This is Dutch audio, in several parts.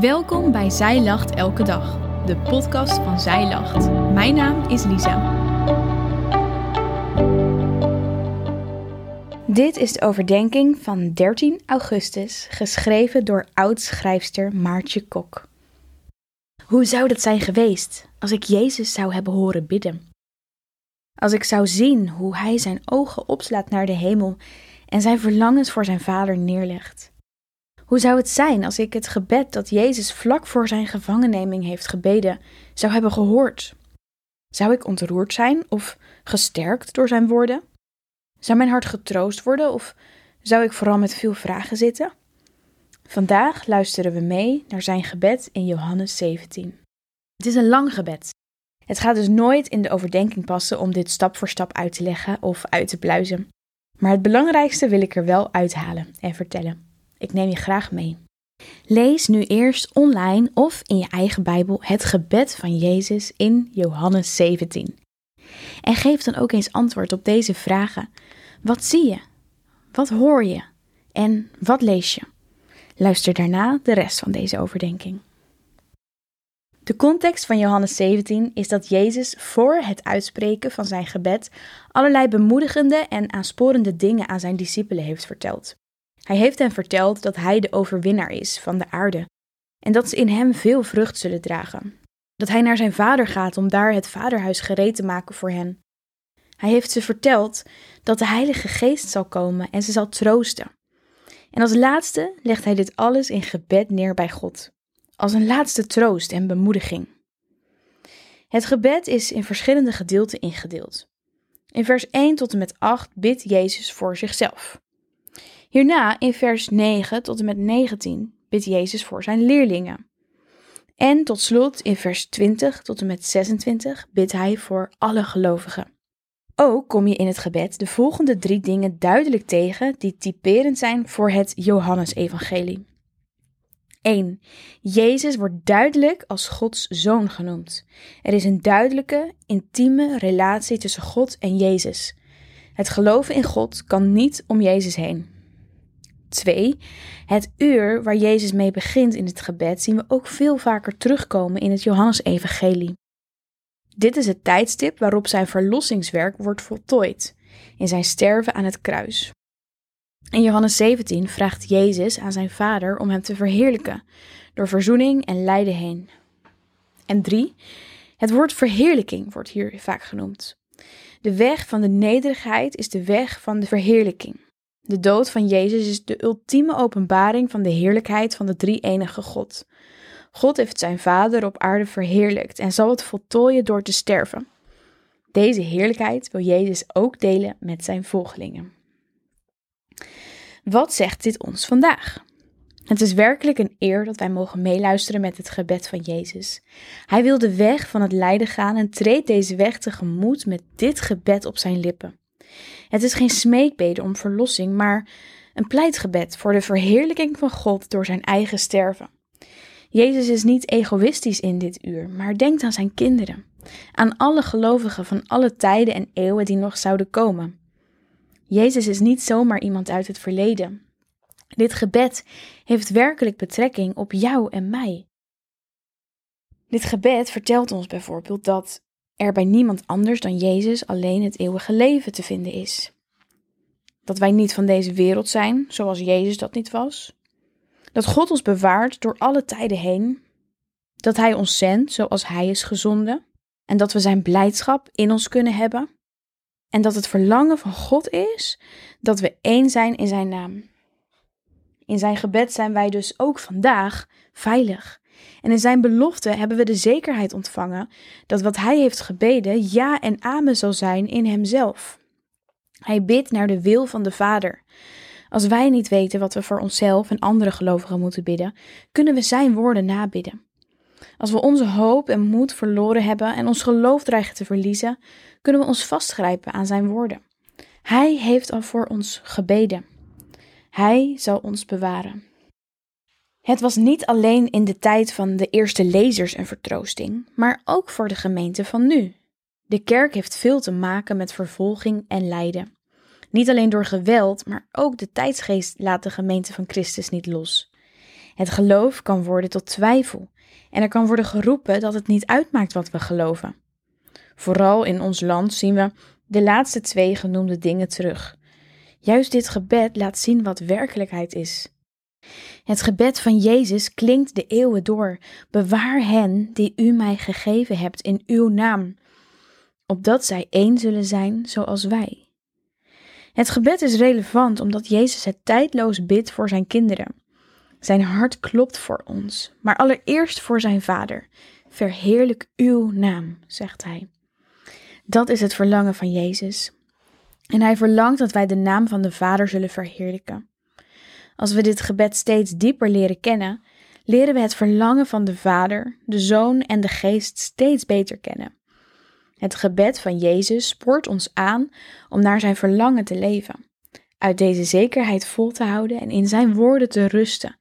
Welkom bij Zij Lacht Elke Dag, de podcast van Zij Lacht. Mijn naam is Lisa. Dit is de overdenking van 13 augustus, geschreven door oud-schrijfster Maartje Kok. Hoe zou dat zijn geweest als ik Jezus zou hebben horen bidden? Als ik zou zien hoe hij zijn ogen opslaat naar de hemel en zijn verlangens voor zijn vader neerlegt? Hoe zou het zijn als ik het gebed dat Jezus vlak voor zijn gevangenneming heeft gebeden, zou hebben gehoord? Zou ik ontroerd zijn of gesterkt door zijn woorden? Zou mijn hart getroost worden of zou ik vooral met veel vragen zitten? Vandaag luisteren we mee naar zijn gebed in Johannes 17. Het is een lang gebed. Het gaat dus nooit in de overdenking passen om dit stap voor stap uit te leggen of uit te pluizen. Maar het belangrijkste wil ik er wel uithalen en vertellen. Ik neem je graag mee. Lees nu eerst online of in je eigen Bijbel het gebed van Jezus in Johannes 17. En geef dan ook eens antwoord op deze vragen. Wat zie je? Wat hoor je? En wat lees je? Luister daarna de rest van deze overdenking. De context van Johannes 17 is dat Jezus voor het uitspreken van zijn gebed allerlei bemoedigende en aansporende dingen aan zijn discipelen heeft verteld. Hij heeft hen verteld dat hij de overwinnaar is van de aarde en dat ze in hem veel vrucht zullen dragen. Dat hij naar zijn vader gaat om daar het vaderhuis gereed te maken voor hen. Hij heeft ze verteld dat de Heilige Geest zal komen en ze zal troosten. En als laatste legt hij dit alles in gebed neer bij God, als een laatste troost en bemoediging. Het gebed is in verschillende gedeelten ingedeeld. In vers 1 tot en met 8 bidt Jezus voor zichzelf. Hierna, in vers 9 tot en met 19, bidt Jezus voor zijn leerlingen. En tot slot, in vers 20 tot en met 26, bidt hij voor alle gelovigen. Ook kom je in het gebed de volgende drie dingen duidelijk tegen die typerend zijn voor het Johannesevangelie. 1. Jezus wordt duidelijk als Gods zoon genoemd. Er is een duidelijke, intieme relatie tussen God en Jezus. Het geloven in God kan niet om Jezus heen. 2. Het uur waar Jezus mee begint in het gebed zien we ook veel vaker terugkomen in het Johannesevangelie. Dit is het tijdstip waarop zijn verlossingswerk wordt voltooid, in zijn sterven aan het kruis. In Johannes 17 vraagt Jezus aan zijn Vader om hem te verheerlijken, door verzoening en lijden heen. En 3. Het woord verheerlijking wordt hier vaak genoemd. De weg van de nederigheid is de weg van de verheerlijking. De dood van Jezus is de ultieme openbaring van de heerlijkheid van de drie-enige God. God heeft zijn Vader op aarde verheerlijkt en zal het voltooien door te sterven. Deze heerlijkheid wil Jezus ook delen met zijn volgelingen. Wat zegt dit ons vandaag? Het is werkelijk een eer dat wij mogen meeluisteren met het gebed van Jezus. Hij wil de weg van het lijden gaan en treedt deze weg tegemoet met dit gebed op zijn lippen. Het is geen smeekbede om verlossing, maar een pleitgebed voor de verheerlijking van God door zijn eigen sterven. Jezus is niet egoïstisch in dit uur, maar denkt aan zijn kinderen, aan alle gelovigen van alle tijden en eeuwen die nog zouden komen. Jezus is niet zomaar iemand uit het verleden. Dit gebed heeft werkelijk betrekking op jou en mij. Dit gebed vertelt ons bijvoorbeeld dat er bij niemand anders dan Jezus alleen het eeuwige leven te vinden is. Dat wij niet van deze wereld zijn, zoals Jezus dat niet was. Dat God ons bewaart door alle tijden heen. Dat Hij ons zendt zoals Hij is gezonden. En dat we Zijn blijdschap in ons kunnen hebben. En dat het verlangen van God is dat we één zijn in Zijn naam. In Zijn gebed zijn wij dus ook vandaag veilig. En in Zijn belofte hebben we de zekerheid ontvangen dat wat Hij heeft gebeden ja en amen zal zijn in Hemzelf. Hij bidt naar de wil van de Vader. Als wij niet weten wat we voor onszelf en andere gelovigen moeten bidden, kunnen we Zijn woorden nabidden. Als we onze hoop en moed verloren hebben en ons geloof dreigen te verliezen, kunnen we ons vastgrijpen aan Zijn woorden. Hij heeft al voor ons gebeden. Hij zal ons bewaren. Het was niet alleen in de tijd van de eerste lezers een vertroosting, maar ook voor de gemeente van nu. De kerk heeft veel te maken met vervolging en lijden. Niet alleen door geweld, maar ook de tijdsgeest laat de gemeente van Christus niet los. Het geloof kan worden tot twijfel en er kan worden geroepen dat het niet uitmaakt wat we geloven. Vooral in ons land zien we de laatste twee genoemde dingen terug. Juist dit gebed laat zien wat werkelijkheid is. Het gebed van Jezus klinkt de eeuwen door. Bewaar hen die u mij gegeven hebt in uw naam, opdat zij één zullen zijn zoals wij. Het gebed is relevant omdat Jezus het tijdloos bidt voor zijn kinderen. Zijn hart klopt voor ons, maar allereerst voor zijn Vader. Verheerlijk uw naam, zegt hij. Dat is het verlangen van Jezus. En hij verlangt dat wij de naam van de Vader zullen verheerlijken. Als we dit gebed steeds dieper leren kennen, leren we het verlangen van de Vader, de Zoon en de Geest steeds beter kennen. Het gebed van Jezus spoort ons aan om naar zijn verlangen te leven, uit deze zekerheid vol te houden en in zijn woorden te rusten,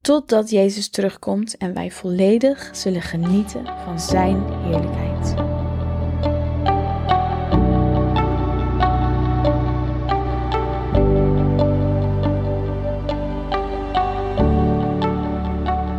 totdat Jezus terugkomt en wij volledig zullen genieten van zijn heerlijkheid.